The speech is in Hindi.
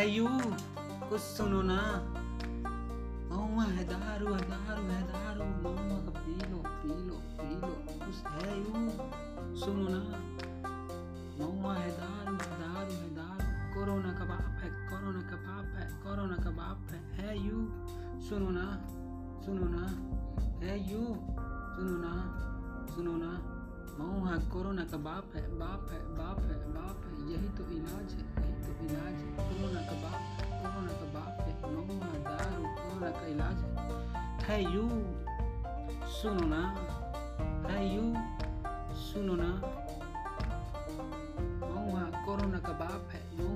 कुछ सुनो ना। है दारू है दारू है दारू। का पी लो पी लो पी लो। कुछ है यू? सुनो ना। है दारू है दारू है दारू। कोरोना का बाप है, कोरोना का बाप है, कोरोना का बाप है। है यू? सुनो ना सुनो ना। है यू? सुनो ना सुनो ना। महुआ कोरोना का बाप है बाप है बाप है बाप है। यही तो इलाज है। कोरोना का इलाज? है यू। सुनो ना। है यू। सुनो ना। महुआ, कोरोना का बाप है